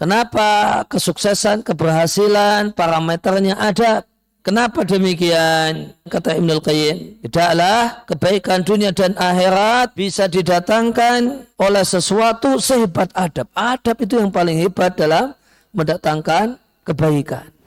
Kenapa kesuksesan, keberhasilan, parameternya ada? Kenapa demikian? Kata Ibnul Qayyim, tidaklah kebaikan dunia dan akhirat bisa didatangkan oleh sesuatu sehebat adab. Adab itu yang paling hebat dalam mendatangkan kebaikan.